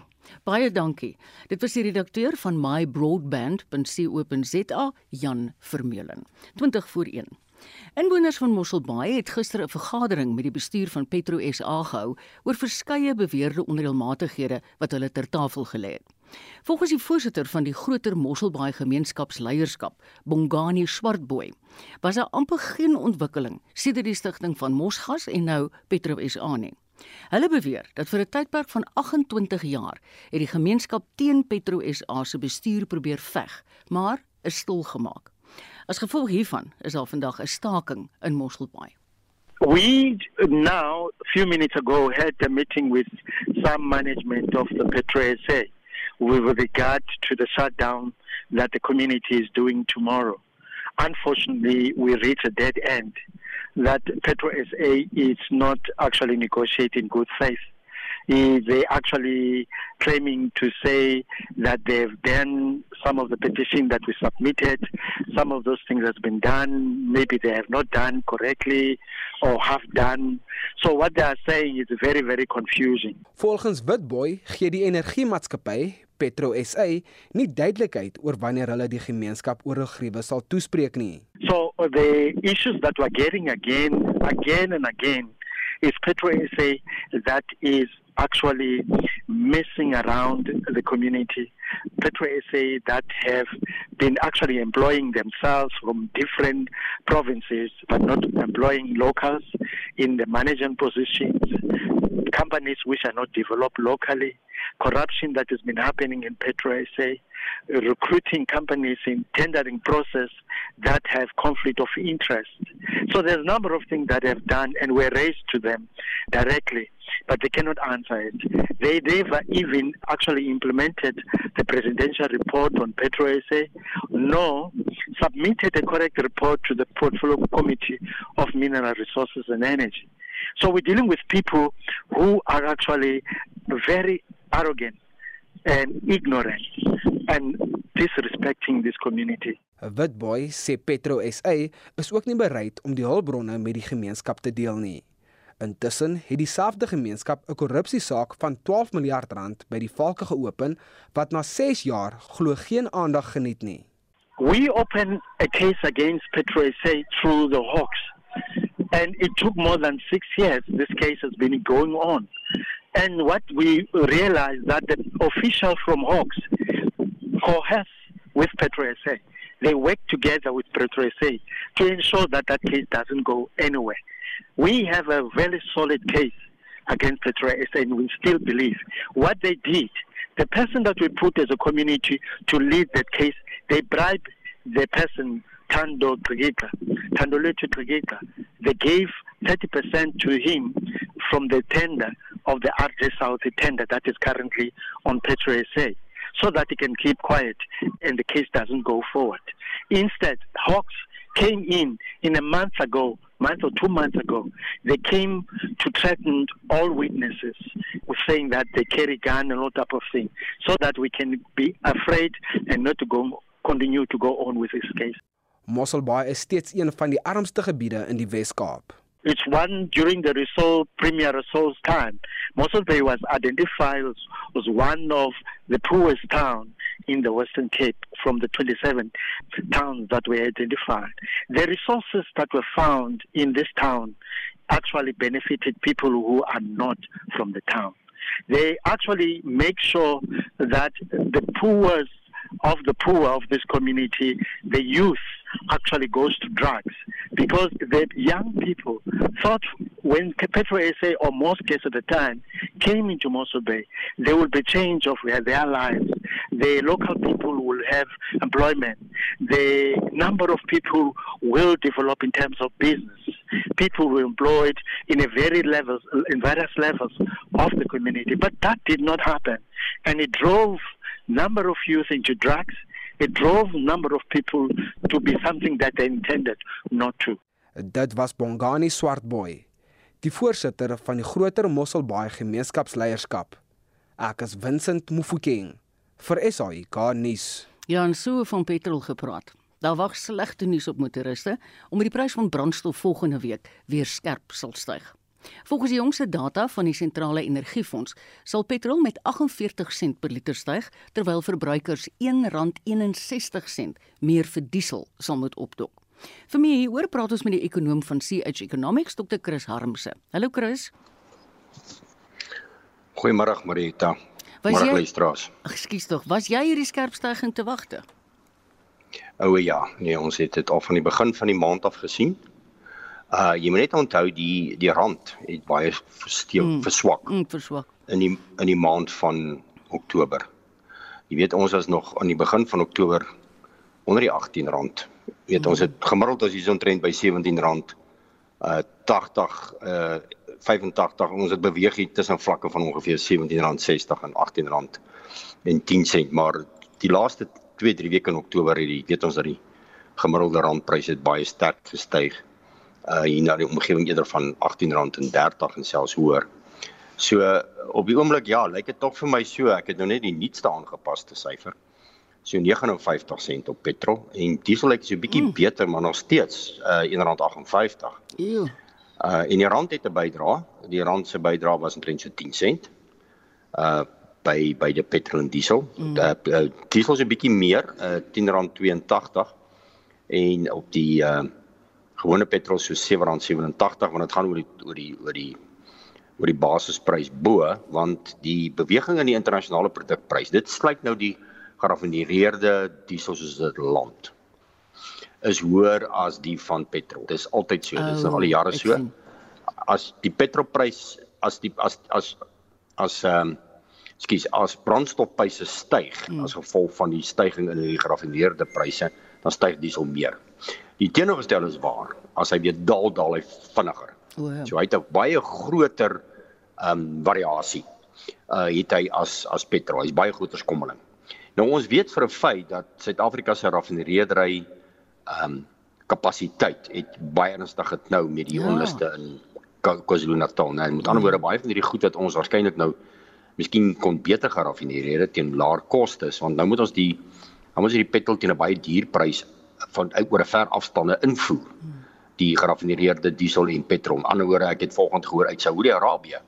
Baie dankie. Dit was die redakteur van mybroadband.co.za, Jan Vermeulen. 20 voor 1. Inwoners van Mosselbaai het gister 'n vergadering met die bestuur van Petro SA gehou oor verskeie beweerde onreëlmatighede wat hulle ter tafel gelê het. Volgens die voorsitter van die groter Mosselbaai gemeenskapsleierskap, Bongani Swartboy, was daar amper geen ontwikkeling sedert die stigting van Mosgas en nou Petro SA nie. Hulle beweer dat vir 'n tydperk van 28 jaar het die gemeenskap teen Petro SA se bestuur probeer veg, maar is stilgemaak. As gevolg hiervan is daar vandag 'n staking in Mosselbaai. We now, a few minutes ago, had a meeting with some management of the Petro SA with regard to the shutdown that the community is doing tomorrow. Unfortunately, we reach a dead end that Petro SA is not actually negotiating good faith. They actually claiming to say that they've done some of the petition that we submitted, some of those things has been done, maybe they have not done correctly or have done. So what they are saying is very, very confusing. Volgens Witboy gee die energiemaatskappy Petro SA nie duidelikheid oor wanneer hulle die gemeenskap oor hul gruwe sal toespreek nie. So uh, the issues that we're getting again, again and again, is Petro SA that is actually messing around the community. Petro SA that have been actually employing themselves from different provinces, but not employing locals in the management positions, companies which are not developed locally, corruption that has been happening in Petro SA, recruiting companies in tendering process that have conflict of interest. So there's a number of things that have done and were raised to them directly, but they cannot answer it. They never even actually implemented the presidential report on Petro SA, nor submitted a correct report to the portfolio committee of mineral resources and energy. So we're dealing with people who are actually very arrogant and ignorant and disrespecting this community. Witboy sê Petro SA is ook nie bereid om die hulpbronne met die gemeenskap te deel nie. Intussen het dieselfde gemeenskap 'n korrupsiesaak van 12 miljard rand by die valke geopen wat na 6 jaar glo geen aandag geniet nie. We opened a case against Petro SA through the Hawks, and it took more than six years. This case has been going on. And what we realized that the official from Hawks coalesce with Petro SA. They work together with Petro SA to ensure that that case doesn't go anywhere. We have a very solid case against Petro SA, and we still believe what they did. The person that we put as a community to lead that case, they bribed the person Tando Trigeka, Tandoletu Trigeka. They gave 30% to him from the tender of the RJ South tender that is currently on Petro SA so that he can keep quiet and the case doesn't go forward. Instead, Hawks came in in a month ago, month or two months ago. They came to threaten all witnesses with saying that they carry gun and all type of thing, so that we can be afraid and not to go continue to go on with this case. Mosselbaai is steeds een van die armste gebiede in die Wes-Kaap. It's one during the Resol Premier Resol's time. Mossel Bay was identified as, as one of the poorest town in the Western Cape from the 27 towns that were identified. The resources that were found in this town actually benefited people who are not from the town. They actually make sure that the poorest of the poor of this community, the youth, actually goes to drugs because the young people thought when Petro SA or Mosques at the time came into Mosul Bay, there will be change of their lives. The local people will have employment. The number of people will develop in terms of business. People were employed in a very levels, in various levels of the community, but that did not happen, and it drove number of youth into drugs. It drove number of people to be something that they intended not to. Dit was Bongani Swartboy, die voorsitter van die groter Mosselbaai gemeenskapsleierskap. Ek is Vincent Mufokeng vir SAIK nuus. Ja, en so van petrol gepraat. Daar wag slegte nuus op motoriste omdat die prys van brandstof volgende week weer skerp sal styg. Volgens die jongste data van die sentrale energiefonds sal petrol met 48 sent per liter styg terwyl verbruikers R1.61 meer vir diesel sal moet opdok. Vir my hier oor praat ons met die ekonom van CH Economics Dr Chris Harmse. Hallo Chris. Goeiemôre Marita. Môre luisteraars. Ekskuus tog, was jy hierdie skerp stygings te wagte? O ja, nee, ons het dit al van die begin van die maand af gesien. Uh jy moet net onthou die die rand het baie versteel mm. verswak. Mm, verswak. In die in die maand van Oktober. Jy weet ons was nog aan die begin van Oktober onder die 18 rand. Jy weet mm. ons het gemiddeld as hier omtrent by 17 rand uh 80 uh 85 ons het beweeg hier tussen vlakke van ongeveer 17 rand 60 en 18 rand en 10 sent maar die laaste 2 3 weke in Oktober het die weet ons dat die gemiddelde randpryse het baie sterk gestyg uh hier na die omgewing eerder van R18.30 en selfs hoër. So op die oomblik ja, lyk dit tog vir my so, ek het nou net die nuutste aangepaste syfer. So 59 sent op petrol en diesel lyk so 'n bietjie mm. beter, maar nog steeds uh R1.58. Ew. Uh en die rand het 'n bydra. Die rand se bydra was omtrent so 10 sent. Uh by by die petrol en diesel. Mm. Uh, uh diesel is 'n bietjie meer, uh R10.82 en op die uh gewone petrol so R7.87 want dit gaan oor die oor die oor die oor die basisprys bo want die beweging in die internasionale produkprys dit sluit nou die geraffineerde diesel soos dit land is hoër as die van petrol. Dis altyd so. Dis oh, al die jare so. As die petrolprys as die as as as ehm um, skus as brandstofpryse styg mm. as gevolg van die stygings in die geraffineerde pryse, dan styg diesel meer. Die teenoorgestel is waar. As hy weer daal, daal hy vinniger. O, ja. So hy het 'n baie groter ehm um, variasie. Uh het hy as as petrol. Hy's baie groter skommeling. Nou ons weet vir 'n feit dat Suid-Afrika se raffineriedery ehm um, kapasiteit het baie ernstig geknou met die ja. onluste in KwaZulu-Natal. Nou, met ander woorde baie van hierdie goed wat ons waarskynlik nou miskien kon beter geraffineer het teen laer kostes, want nou moet ons die nou moet ons hierdie petrol teen 'n baie duur prys van oor 'n ver afstande invoer die geraffineerde diesel en petrol. Aan die ander woorde, ek het volgens gehoor uit Saudi-Arabië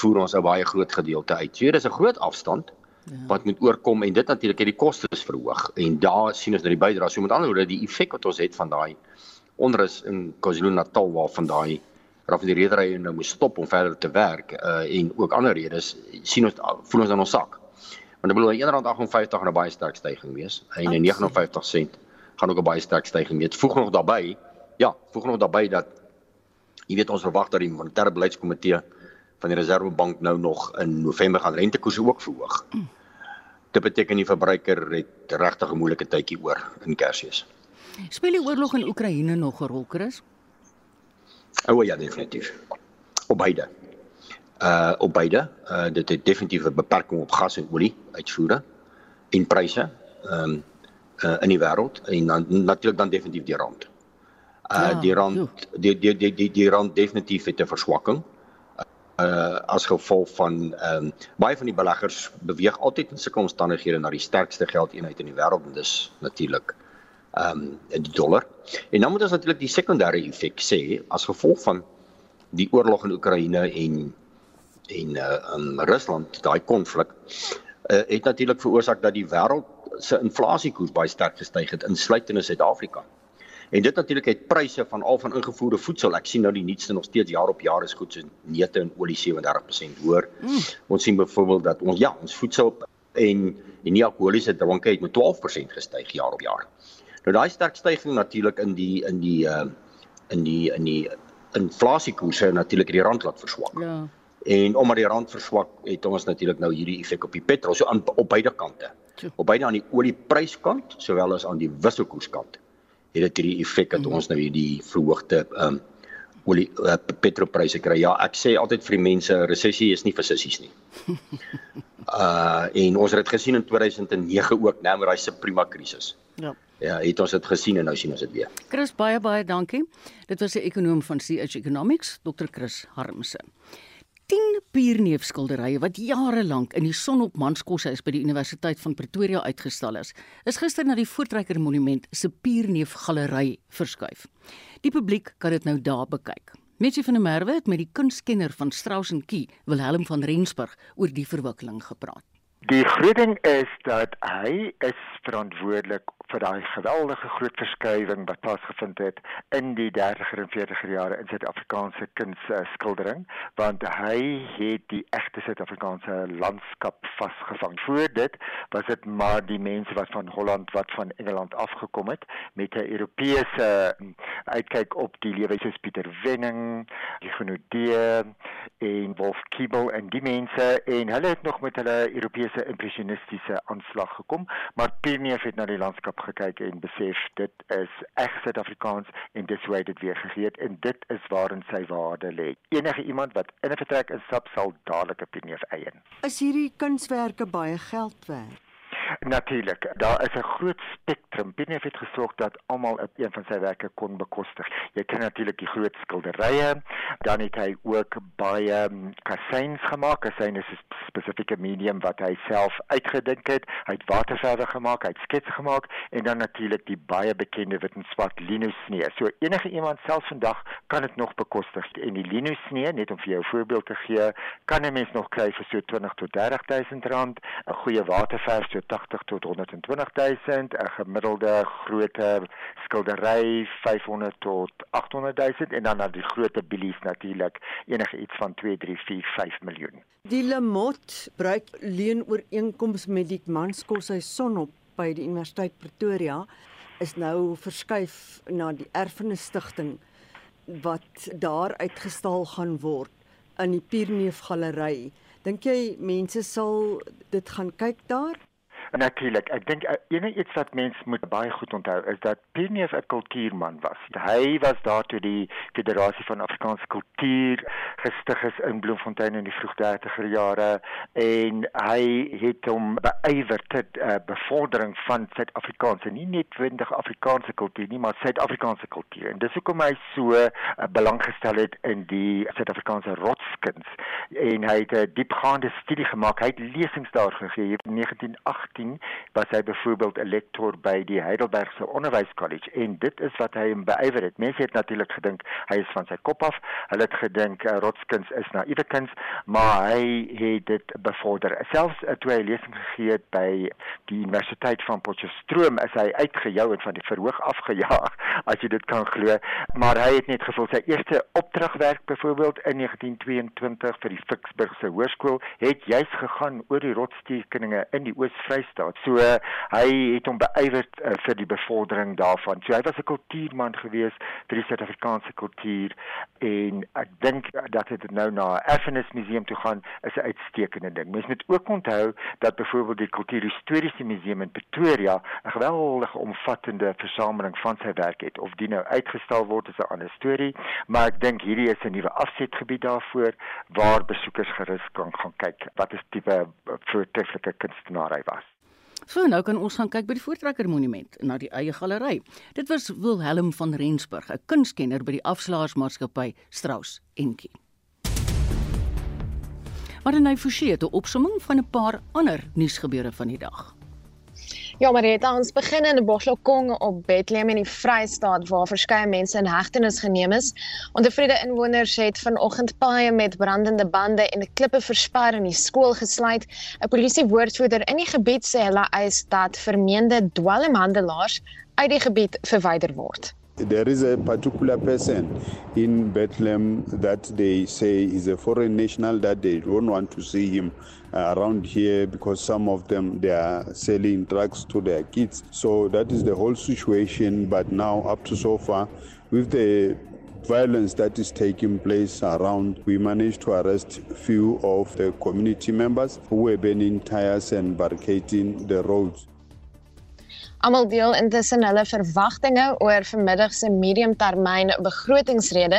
voer ons 'n baie groot gedeelte uit. So dis 'n groot afstand ja. wat moet oorkom en dit natuurlik het die kostes verhoog en daar sien ons dat die bydrae so met ander woorde die effek wat ons het van daai onrus in KwaZulu-Natal waar van daai raffineriery nou moet stop om verder te werk uh, en ook ander redes sien ons voel ons dan ons sak. Want ek bedoel R1.58 gaan 'n baie sterk stygings wees en 'n 59 sent gaan ook 'n baie sterk stygings meet. Voeg nog daarbey, ja, voeg nog daarbey dat jy weet ons verwag dat die monetêre beleidskomitee van die Reserwebank nou nog in November gaan rentekoerse ook verhoog. Dit beteken die verbruiker het regtig 'n moeilike tydjie oor in Kersfees. Speel die oorlog in Oekraïne nog 'n rol, Chris? O ja, definitief. Op beide. Uh op beide. Uh dit het definitief 'n beperking op gas en olie uitvoere en pryse. Ehm um, uh, in die wêreld en dan natuurlik dan definitief die rand. Uh ja, die rand die die die die die rand definitief het 'n verswakking. Uh as gevolg van ehm um, baie van die beleggers beweeg altyd in sulke omstandighede na die sterkste geldeenheid in die wêreld en dis natuurlik ehm um, die dollar. En dan moet ons natuurlik die sekondêre effek sê as gevolg van die oorlog in Oekraïne en en uh in Rusland, daai konflik uh, het natuurlik veroorsaak dat die wêreld se inflasiekoers baie sterk gestyg het insluitende Suid-Afrika. En dit natuurlik het pryse van al van ingevoerde voedsel. Ek sien nou die nuutste nog steeds jaar op jaar is goed so neute en olie 37% hoër. Mm. Ons sien byvoorbeeld dat ons ja, ons voedsel en die nie alkoholiese dranke het met 12% gestyg jaar op jaar. Nou daai sterk stygings natuurlik in die in die uh in die in die inflasiekoerse natuurlik die rand laat verswak. Ja. En omdat die rand verswak, het ons natuurlik nou hierdie effek op die petrol so aan op beide kante. Op beide aan die oliepryskant sowel as aan die wisselkoerskant het dit hierdie effek dat mhm. ons nou hierdie verhoogde ehm um, olie uh, petrolpryse kry. Ja, ek sê altyd vir die mense, resessie is nie vir sissies nie. <laughs> Uh en ons het dit gesien in 2009 ook, nou met daai suprema krisis. Ja. Ja, het ons dit gesien en nou sien ons dit weer. Chris baie baie dankie. Dit was 'n ekonom van CH Economics, Dr. Chris Harmse. 10 pierneefskilderye wat jare lank in die Sonopmanskoshuis by die Universiteit van Pretoria uitgestal is, is gister na die Voortrekker Monument se Pierneefgalery verskuif. Die publiek kan dit nou daar bekyk. Mitsie van der Merwe het met die kunstkenner van Strauss en Key, Wilhelm van Rensburg, oor die verwikkeling gepraat. Die groot ding is dat hy is verantwoordelik vir daai geweldige groot verskywing wat plaasgevind het in die 30er en 40er jare in Suid-Afrikaanse kunsskildering, want hy het die egte Suid-Afrikaanse landskap vasgevang. Voor dit was dit maar die mense wat van Holland, wat van Engeland afgekom het met 'n Europese uitkyk op die lewe soos Pieter Wenning, Huguenot en Wolf Kiebel en die mense en hulle het nog met hulle Europese impressionistiese aanslag gekom, maar Pierneef het na die landskap gekyk en besef dit is reg Suid-Afrikaans en dis hoe dit weer gegee het en dit is waarin sy waarde lê. Enige iemand wat in 'n vertrek instap sal dadelik 'n Pierneef eien. Is hierdie kunswerke baie geld werd? Natuurlik, daar is 'n groot spektrum. Binneef het gesorg dat almal een van sy werke kon bekostig. Jy ken natuurlik die groot skilderye, dan het hy ook baie um, kasseins gemaak. Kassein is 'n spesifieke medium wat hy self uitgedink het. Hy het waterverwe gemaak, hy het sketse gemaak en dan natuurlik die baie bekende wit en swart lino snee. So enige iemand selfs vandag kan dit nog bekostig. En die lino snee, net om vir jou 'n voorbeeld te gee, kan 'n mens nog kry vir so 20 tot 30 000 rand. 'n Goeie waterverf so 80 tot 120 000, 'n gemiddelde grootte skildery 500 tot 800 000 en dan na die groot bilies natuurlik enige iets van 2, 3, 4, 5 miljoen. Die Lemot bruik leenooreenkoms met die Manskoshuis Sonop by die Universiteit Pretoria is nou verskuif na die Erfenis Stichting wat daar uitgestal gaan word in die Pierneef Galery. Dink jy mense sal dit gaan kyk daar? Natuurlik, ek dink uh, enige iets wat mense moet baie goed onthou is dat Pierneef 'n kultuurman was. Hy was daar toe die Federasie van Afrikaanse Kultuur gestig is in Bloemfontein in die vroeg 30er jare en hy het hom beywer tot uh, bevordering van Suid-Afrikaanse, nie net wendig Afrikaanse kultuur nie, maar Suid-Afrikaanse kultuur. En dis hoekom hy so uh, belang gestel het in die Suid-Afrikaanse rotskuns en hy het 'n uh, diepgaande studie gemaak. Hy het lesings daar gegee in 1918 2018 was hy byvoorbeeld 'n lektor by die Heidelbergse Onderwyskollege en dit is wat hy hom beywer het. Mense het natuurlik gedink hy is van sy kop af. Hulle het gedink uh, Rotskuns is naïewe kuns, maar hy het dit bevorder. Selfs uh, toe hy lesing gegee het by die Universiteit van Potchefstroom, is hy uitgejou en van die verhoog afgejaag, <laughs> as jy dit kan glo. Maar hy het net gevoel sy eerste opdragwerk byvoorbeeld in 1922 vir die Ficksburgse Hoërskool het juis gegaan oor die rotstekeninge in die Oos-Vrystaat staat. So uh, hy het hom beywer uh, vir die bevordering daarvan. So hy was 'n kultuurman gewees vir die Suid-Afrikaanse kultuur en ek dink dat dit nou na erfenis museum toe gaan is 'n uitstekende ding. Mens moet ook onthou dat byvoorbeeld die Kultuurhistoriese Museum in Pretoria 'n geweldige omvattende versameling van sy werk het. Of die nou uitgestal word is 'n ander storie, maar ek dink hierdie is 'n nuwe afsetgebied daarvoor waar besoekers gerus kan gaan kyk wat is tipe voortreffelike kunstenaar hy was. So nou kan ons gaan kyk by die Voortrekker Monument na die eie galery. Dit was Wilhelm van Rensburg, 'n kunstkenner by die afslaarsmaatskappy Strauss Enki. Maar dan nou forsie 'n opsomming van 'n paar ander nuusgebeure van die dag. Ja, Marita, ons begin in Boslokong op Bethlehem in die Vrystaat waar verskeie mense in hegtenis geneem is. Ondervrede inwoners het vanoggend paaie met brandende bande en klippe versper in die skool gesluit. 'n Polisiewoordvoerder in die gebied sê hulle eis dat vermeende dwelmhandelaars uit die gebied verwyder word. There is a particular person in Bethlehem that they say is a foreign national that they don't want to see him uh, around here because some of them they are selling drugs to their kids. So that is the whole situation. But now up to so far, with the violence that is taking place around, we managed to arrest few of the community members who were burning tires and barricading the roads. Almal deel intussen hulle verwagtinge oor vanmiddag se mediumtermyn begrotingsrede.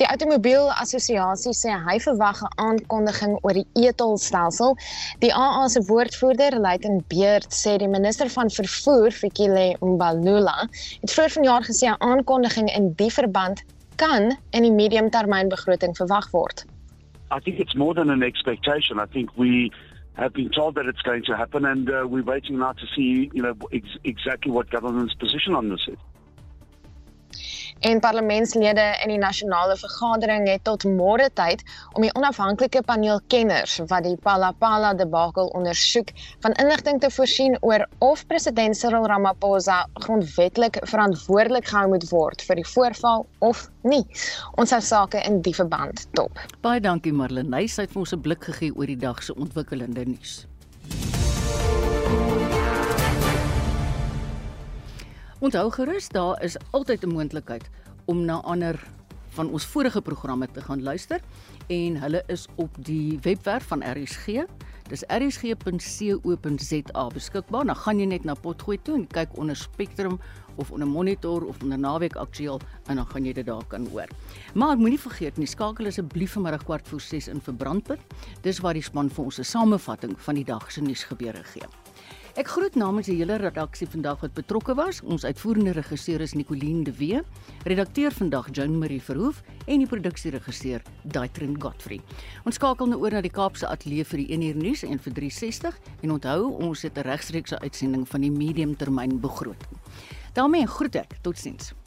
Die Automobiel Assosiasie sê hy verwag 'n aankondiging oor die e-tolstelsel. Die AA se woordvoerder, Luitenant Beerd, sê die minister van vervoer, Fikile Mbalula, het vroeër vanjaar gesê 'n aankondiging in die verband kan in die mediumtermynbegroting verwag word. I think it's more than an expectation. I think we have been told that it's going to happen, and uh, we're waiting now to see, you know, ex- exactly what government's position on this is. En parlementslede in die nasionale vergadering het tot môre tyd om die onafhanklike paneel kenners wat die Palapala debakel ondersoek van inligting te voorsien oor of president Cyril Ramaphosa grondwetlik verantwoordelik gehou moet word vir die voorval of nie. Ons sou sake in die verband dop. Baie dankie Marlenae, sy het vir ons 'n blik gegee oor die dag se ontwikkelende nuus. Onthou gerus, daar is altyd 'n moontlikheid om na ander van ons vorige programme te gaan luister en hulle is op die webwerf van RSG. Dis rsg.co.za beskikbaar. Dan gaan jy net na Potgooi toe en kyk onder Spectrum of onder Monitor of onder Naweek Aktueel en dan gaan jy dit daar kan hoor. Maar moenie vergeet nie, skakel asseblief vanmiddag kwart voor 6 in vir Brandpunt. Dis waar die span vir ons 'n samevatting van die dag se nuusgebeure gee. Ek groet namens die hele redaksie vandag wat betrokke was. Ons uitvoerende regisseur is Nicoline de Wee, redakteur vandag Joan Marie Verhoef en die produksieregisseur Daitrin Godfrey. Ons skakel nou oor na die Kaapse ateljee vir die 1 uur nuus en vir 360 en onthou ons het 'n regstreekse uitsending van die medium termyn begroting. daarmee groet ek. Totsiens.